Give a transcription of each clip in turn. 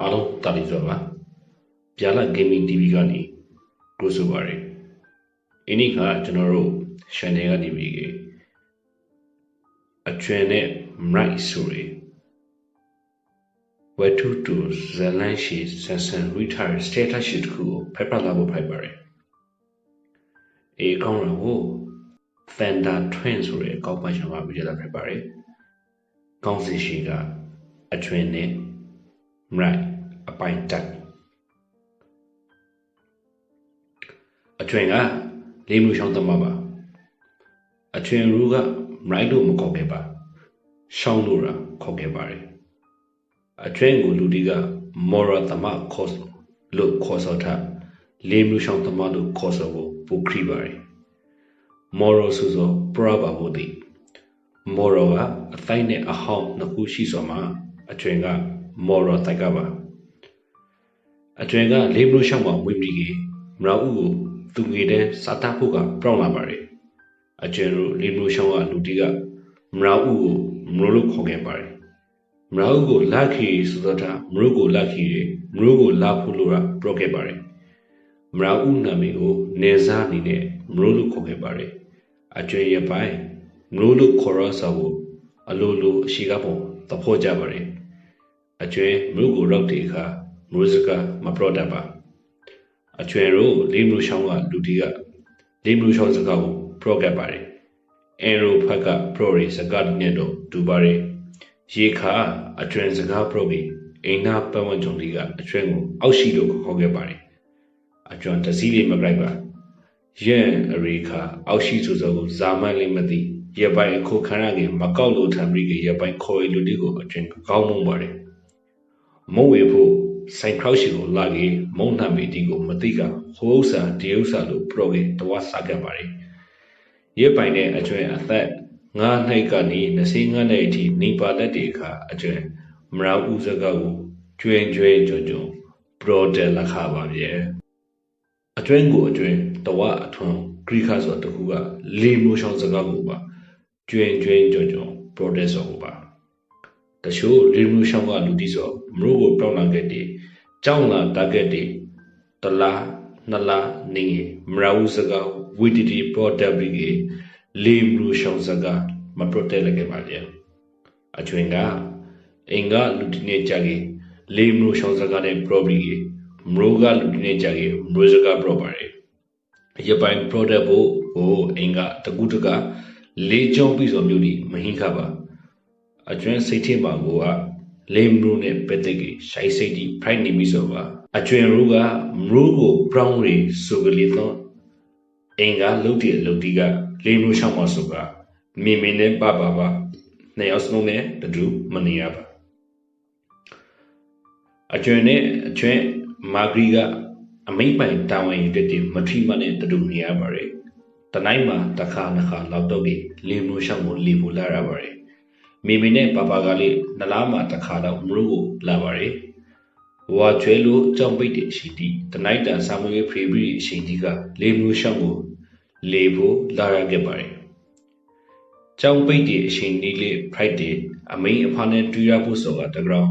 အားလုံးတာလီစွာပါဗျာလာ gaming tv ကနေကြိုဆိုပါရယ်အင်းဒီကကျွန်တော်တို့ channel ကနေပြီးအကျွမ်းနဲ့ right ဆိုရယ်ဝတ္ထုတူဇလန်ရှိဆန်ဆန် retire status ရှိတခုကိုဖက်ဖလာဖို့ဖိုက်ပါရယ်အေကောင်းတော့ Thunder Twin ဆိုတဲ့ကောက်ပိုင်ရှင်ကဗီဒီယိုလာဖြစ်ပါတယ်။ကောင်းစီရှိကအထွင်နဲ့ right အပိုင်တက်အထွင်ကလေးမျိုးရှောင်းသမပါအထွင်ရူက right လို့မခေါ်ခဲ့ပါရှောင်းလို့ရာခေါ်ခဲ့ပါတယ်အထွင်ကိုလူဒီက moral သမခေါ်လို့ခေါ်စောထားလေးမျိုးရှောင်းသမလို့ခေါ်စောဖို့ပုခရီပါတယ် moral ဆိုသော proverb ဘုသည် moral ကအသိုက်နဲ့အဟောင်းနှစ်ခုရှိစွာမှာအထွင်က moral တိုက်ကပါအထွင်ကလေးဘလို့ရှောင်းမှာဝိပရိကေမရာဥကိုသူငွေတဲ့စာတဖို့ကပြောင်းလာပါတယ်အကျွင်တို့လေးဘလို့ရှောင်းကလူတီကမရာဥကိုမရိုလို့ခေါ်ခဲ့ပါတယ်မရာဥကိုလာခီဆိုတော့တာမရိုကိုလာခီမရိုကိုလာဖို့လို့ပြောခဲ့ပါတယ်မရာဥနာမည်ကိုနေစားအနေနဲ့မရိုလို့ခေါ်ခဲ့ပါတယ်အကျွေရပိုင်းမလို့လို့ခေါ်ရစာကိုအလိုလိုအရှိကပုံသဖို့ကြပါတယ် အကျွေမလို့ကိုရောက်တဲ့အခါမလို့စကမပရော့တတ်ပါအကျွေရိုလေးမလို့ရှောင်းကလူတီကလေးမလို့ရှောင်းစကားကိုပရော့ကတ်ပါတယ်အန်ရိုဖက်ကပရော့ရီစကားနဲ့တော့ဒူပါတယ်ရေခါအကျွေစကားပရော့ပြီးအိမ်နာပတ်ဝန်းကျင်လေးကအကျွေကိုအောက်ရှိလို့ခေါ်ခဲ့ပါတယ်အကျွမ်းတစည်းလေးမကြိုက်ပါယံအရိခအောက်ရှိဆိုသောဇာမန်လေးမသိရပိုင်အခုခရငယ်မကောက်လို့ထံပြီးကရပိုင်ခေါ်ရလူတီကိုအကျဉ်ကောင်းမုံပါတယ် မုံဝေဖို့ဆိုင်ခေါရှိကိုလာကြီးမုံနှံပေတီကိုမသိကဟိုးဥစာဒီဥစာလို့ပရောကေတဝါစားခဲ့ပါတယ်ရပိုင်တဲ့အကျွမ်းအသက်ငါးနှစ်ကနေ25နှစ်အထိနေပါလက်တွေခါအကျွမ်းမရာဥစကားကိုကျွင်းကျွင်းကြွကြွပရိုတယ်လခပါဗျယ်အတွင်းကိုအတွင်းတဝအထွန်းဂရိခဆိုတခုကလေမိုရှောင်းစကားကိုပါကျွင်ကျွင်ကြော်ကြော် protest ဆိုပါတချို့လေမိုရှောင်းကလူတီဆို မရိုးကိုပြောင်းလာခဲ့တဲ့ကြောင်းလာတကက်တဲ့တလားနလားနေမရာဦးစကားဝီတီတီ protest ပြီးကလေမိုရှောင်းစကားမ protest လည်းခဲ့ပါလေအချွင်ကအင်္ဂလူတီနေကြကြီးလေမိုရှောင်းစကားနဲ့ probably မရိုးကလူနေကြကြီးမရိုးစကားပြောပါတယ်ရပိုင် product ဖို့ဟိုအင်္ဂတကူတကလေးကြောပြီးဆိုမျိုးဒီမဟင်းခပါအကျွမ်းစိတ်ထမှာကိုက လေမရိုးနဲ့ပက်တက်ကြီးရှိုက်စိတ်ဒီ pride နေပြီဆိုပါအကျွမ်းရိုးကမရိုးကို brown တွေဆိုကလေးတော့အင်္ဂလုတ်တဲ့လုတ်တီကလေမရိုးရှောင်းမဆိုကမိမိနဲ့ပါပါပါနှစ်ယောက်စလုံးနဲ့တူမနေရပါအကျွမ်းနဲ့အကျွမ်းမာဂရီကအမိတ်ပိုင်တာဝန်ယူတဲ့တင်မထီမနဲ့တူနေရပါတယ်။တနိုင်မှာတစ်ခါနှစ်ခါလောက်တော့ပြီးလင်းမိုးရှောင်းကိုလီဖို့လာရပါတယ်။ မိမိနဲ့ပါပါကလေးနလားမှာတစ်ခါတော့မလို့ကိုလာပါတယ်။ဝါကျွဲလို့ကြောင်ပိတ်တဲ့အရှိတီတနိုင်တန်ဆာမွေးဖရီဘရီအရှိတီကလင်းမိုးရှောင်းကိုလေဖို့လာရခဲ့ပါတယ်။ကြောင်ပိတ်တဲ့အရှိနီလေး Friday အမိန်အဖားနဲ့တွေ့ရဖို့ဆိုတာတကောင်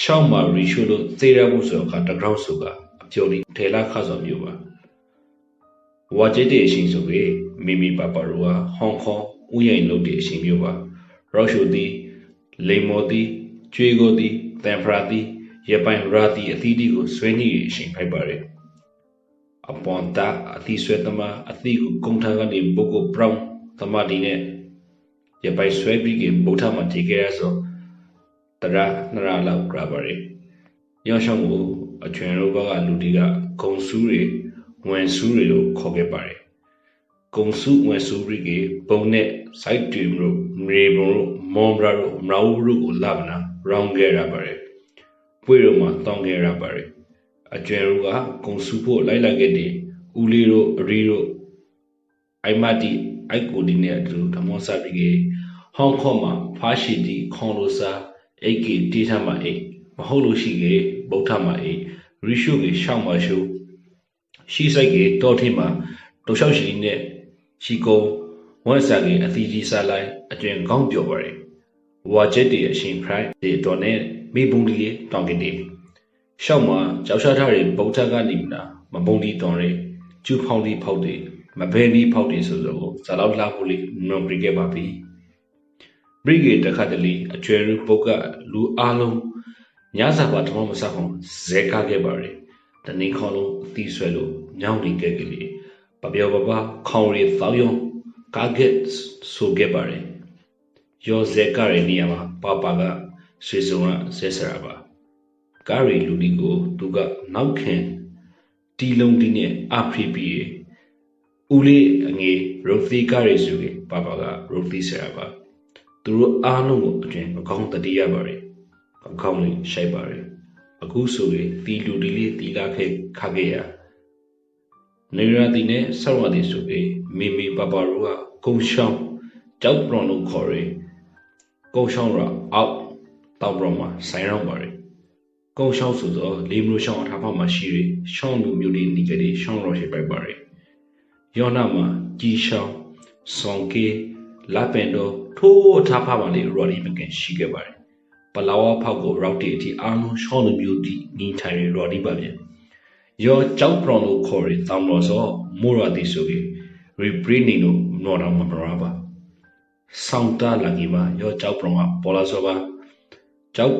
ရှောင်းမာရီရှိုလို့သေရဖို့ဆိုတော့တကောင်ဆိုကအပြော်ဒီထေလာခါဆိုမျိုးပါဝါကျစ်တဲ့အရှင်ဆိုပေမိမိပပရောဟာဟောင်ကောင်ဥယျာဉ်လုပ်တဲ့အရှင်မျိုးပါ ရော့ရှိုသည်လိမ်မော်သည်ကျွေးကိုသည်တန်ဖရာသည်ရပိုင်ရာသည်အသီးဒီကိုဆွဲညှိအရှင်ဖိုက်ပါရယ်အပွန်တာအသီးဆွဲသမားအသီးကိုကုန်းထန်းကနေဘုတ်ကိုပရောင်းသမားဒီနဲ့ရပိုင်ဆွဲပြီးကဗုဒ္ဓမှာတည်ခဲ့ရဆိုတရနရလောက်ကြပါရယ်ရောရှောင်းကိုအချွင်တို့ဘက်ကလူတွေကဂုံဆူးတွေဝင်ဆူးတွေလို့ခေါ်ခဲ့ပါတယ် ဂုံဆူးဝင်ဆူးတွေကပုံနဲ့ site တွေတို့မေဘုံတို့မွန်ဘရာတို့မရာဝတို့ကိုလာမနာရောင်းခဲ့ရပါတယ်ပွေတို့မှာတောင်းခဲ့ရပါတယ်အကျွဲတို့ကဂုံဆူးဖို့လိုက်လိုက်ခဲ့တဲ့ဦးလေးတို့အရီတို့အိုင်မတီအိုက်ကိုဒီနဲ့အတူဓမ္မစာပြီးဟောင်ကောင်မှာဖားရှိတီခွန်လိုစာအိတ်ကီတီးထမ်းမှာအိတ်မဟုတ်လို့ရှိကေဗုဒ္ဓမှာအိတ်ရီရှုကေရှောင်းမှာရှုရှိဆိုင်ကေတောထင်းမှာတောလျှောက်ရှိနဲ့ ရှိကုံဝမ်ဆာကေအသီးကြီးစားလိုက်အကျဉ်ကောင်းပြော်ပါတယ်ဝါချက်တည်းအရှင်ဖရိုက်ဒီတော်နဲ့မိဘုံလီတောင်းကတိရှောက်မှာကြောက်ရှားထားတဲ့ဗုဒ္ဓကနေမလားမပုံဒီတော်ရဲကျူဖောင်းဒီဖောက်တွေမဘဲဒီဖောက်တွေဆိုဆိုကိုဇာလောက်လာဖို့လေးနွန်ပရီခဲ့ပါပြီဘရိဂေတခါတလေအကျွဲရူပုတ်ကလူအားလုံးညစာပါတမမစခုံဇဲကားခဲ့ပါရယ်တနေခေါလုံးအသီးဆွဲလို့ညောင်းနေခဲ့ကလေး ပပျော်ပပခေါင်ရီသောက်ယုံကာဂက်ဆိုခဲ့ပါရယ်ယောဇဲကားရဲ့နေရာမှာပပကဆွေစုံကဆဲဆရာပါကားရီလူဒီကိုသူကနောက်ခင်တီလုံးတီနဲ့အဖရီပီဦးလေးအငယ်ရိုသီကားရီစုကပပကရိုသီဆရာပါသူတို့အားလုံးကိုအတွင်အကောင်းတတိယပါရယ်အကောင်းလေးရှိုက်ပါရယ်အခုဆိုရင်တီလူဒီလေးတီလာခဲ့ခခဲ့ရ နေရတီနဲ့ဆောရတီဆိုပြီးမိမိပပရူကကုံရှောင်းကြောက်ပရွန်လို့ခေါ်ရယ်ကုံရှောင်းရအောက်တောက်ပရွန်မှာဆိုင်ရောက်ပါရယ်ကုံရှောင်းဆိုတော့လေးမျိုးရှောင်းအထားဖောက်မှာရှိရယ်ရှောင်းလူမျိုးလေးနေကြတယ်ရှောင်းရောရှိပိုက်ပါရယ်ယောနာမှာကြီးရှောင်းဆောင်ကေလာပန်တော့ထိုးအထားဖောက်မှာလေးရော်ဒီမကန်ရှိခဲ့ပါတယ်ပလာဝဖောက်ကိုရောက်တဲ့အထိအားလုံးရှောင်းလူမျိုးတီနေထိုင်ရရော်ဒီပါပြန် ယောကြောက်ပရွန်လို့ခေါ်ရယ်တောင်တော်စောမိုးရတီဆိုပြီး rebranding လို့နော်တော့မပရာပါဆောင်းတာလာကြီးမှာယောကြောက်ပရုံကပေါ်လာစောပါကြောက်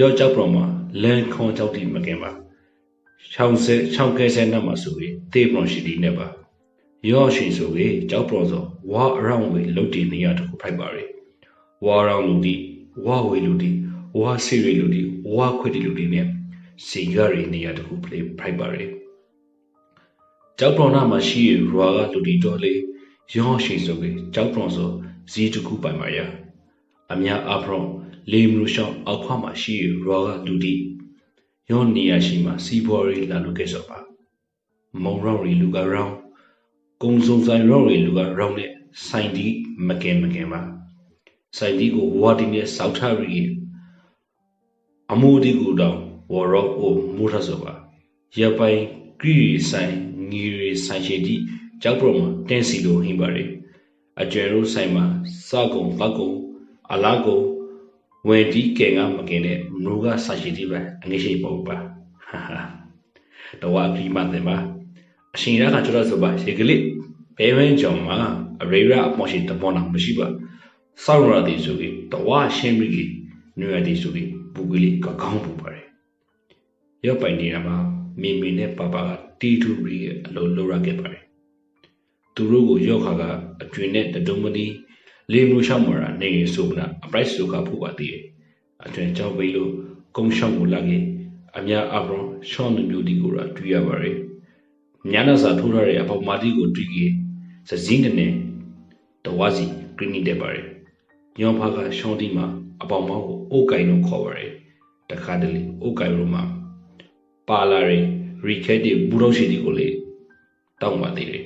ယောကြောက်ပရုံမှာလန်ခွန်ကြောက်တိမကင်ပါချောင်းစဲချောင်းကဲစဲနတ်မှာဆိုပြီးတေးပရုံရှိတီနဲ့ပါယောရှိဆိုပြီးကြောက်ပရုံဆိုဝါအရောင်းဝေလုတ်တီနေရတခုဖိုက်ပါရီဝါရောင်းလူတီဝါဝေလူတီဝါစီရီလူတီဝါခွေတီလူတီနဲ့ စီဂရီနေရတခုဖိုက်ပါရီကြောက်ပရောနာမှာရှိရရွာကလူတီတော်လေးရောင်းရှိဆိုပြီးကြောက်ပရောဆိုဇီးတခုပိုင်ပါရအများအဖရောလေမလူရှောင်းအောက်ခွမှာရှိရရွာကလူတီရောင်းနေရရှိမှာစီဘော်ရီလာလူခဲ့ဆိုပါမုံရောင်ရီလူကရောင်းကုံစုံဆိုင်ရောင်းရီလူကရောင်းနဲ့ဆိုင်ဒီမကင်မကင်ပါဆိုင်ဒီကိုဝါတီနဲ့စောက်ထရီအမိုးဒီကိုတော့ ဝရော့ကိုမူထဆိုပါရပိုင်ဂရီဆိုင်ငီရီဆိုင်ရှိတီကြောက်ပရမတင်းစီလိုဟင်းပါရယ်အကျယ်တို့ဆိုင်မှာစကုံလောက်ကုံအလားကုံဝယ်တီးကဲကမကင်တဲ့မနူကဆိုင်ရှိတီပဲအငိရှိပေါ့ပါဟာဟာတော့အပြီးမှတယ်ပါအရှင်ရကကျွန်တော်ဆိုပါရေကလေးဘဲဝင်းကြောင်မှာအရေရအမောရှိတပေါ်နာမရှိပါစောက်ရသည်ဆိုပြီးတဝါရှင်းပြီးနွေရသည်ဆိုပြီးပူကလေးကကောင်းပူပါတယ် ရောက်ပိုင်နေတာမှာမိမိနဲ့ပါပါကတီထူရီရဲ့အလိုလိုရခဲ့ပါတယ်သူတို့ကိုရောက်ခါကအကျွင်းနဲ့တဒုံမနီလေးမျိုးရှောက်မရာနေဆိုမနာအပရိုက်ဆိုကဖို့ပါတည်အကျွင်းကြောက်ပြီးလို့ကုန်းရှောက်ကိုလာခဲ့အများအပရောရှောင်းလူမျိုးဒီကိုရာတွေ့ရပါတယ်ညနာစာထိုးရတဲ့အပေါမာတီကိုတွေ့ကြစစင်းနဲ့တဝါစီဂရင်းနီတက်ပါတယ်ညောဖာကရှောင်းတီမှာအပေါမောင်းကိုအိုကိုင်လို့ခေါ်ပါတယ်တခါတလေအိုကိုင်လို့မှာ ပါလာရင်ရီကက်တီဘူတော့ရှိတီကိုလေတောင်းပါသေးတယ်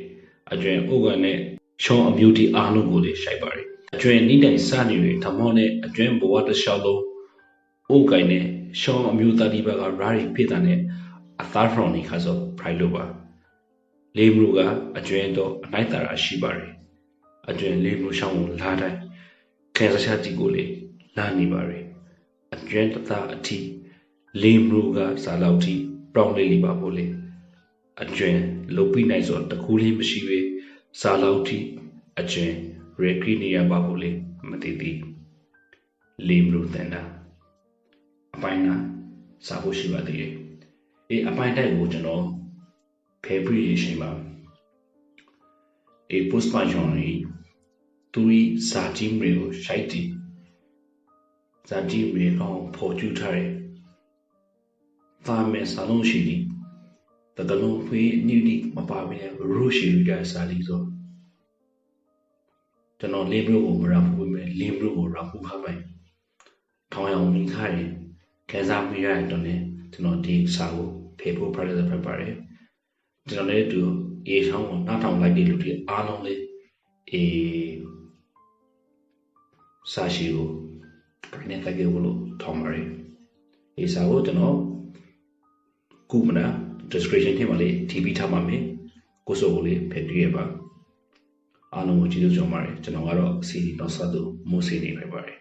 အကျွင်ဥကန်နဲ့ရှောင်းအမျိုးတီအားလုံးကိုလေရှိုက်ပါတယ်အကျွင်နိတိုင်စနေတွေထမောနဲ့အကျွင်ဘဝတစ်လျှောက်လုံးဥကန်နဲ့ရှောင်းအမျိုးသားဒီဘက်ကရာရီဖြစ်တာနဲ့အသားဖရောင်နေခါဆိုဖရိုက်လို့ပါလေးမလူကအကျွင်တော့အနိုင်တာရာရှိပါတယ်အကျွင်လေးမလူရှောင်းကိုလာတိုင်းခဲစချတီကိုလေလာနေပါတယ်အကျွင်တသားအထိလေးမလူကစားလောက်ထိ ပြောင်းလေးလေးပါဖို့လေအကျွင်လုတ်ပြီးနိုင်ဆိုတကူလေးမရှိပဲစားလောက်ထိအကျွင်ရေခရီနေရပါဖို့လေမသိသေးလေးမလို့တန်တာအပိုင်းကစားဖို့ရှိပါသေးတယ်အေးအပိုင်းတိုက်ကိုကျွန်တော်ဖေဘရီရှိမှာအေး post pension ကြီးသူဤဇာတိမျိုးရှိုက်တီဇာတိမျိုးကောင်ပေါ်ကျူထားတယ် သားမဲ့စာလုံးရှိသည်တတလုံးဖွေးညူဒီမပါဘဲရူရှိရတဲ့စာလီဆိုကျွန်တော်လင်းဘလို့ကိုမရဘူးပဲလင်းဘလို့ကိုရဘူးခပိုင်ထောင်းအောင်မိခါရင်ခဲစားမိရတဲ့တော့ねကျွန်တော်ဒီစာကိုဖေဖို့ project ဖတ်ပါတယ်ကျွန်တော်လည်းသူအေးချောင်းကိုနားထောင်လိုက်တဲ့လူတွေအားလုံးလေးအေးစာရှိကိုပြနေတကယ်လို့ထောင်းပါတယ်အေးစာကိုကျွန်တော် ကုမနာ description ထဲမှာလေး TP ထားပါမယ်ကိုစိုးကိုလေးဖယ်ပြရပါအားလုံးကိုကျေးဇူးကြောင်းပါတယ်ကျွန်တော်ကတော့ CD တော့စသူမိုးစီနေလိုက်ပါတယ်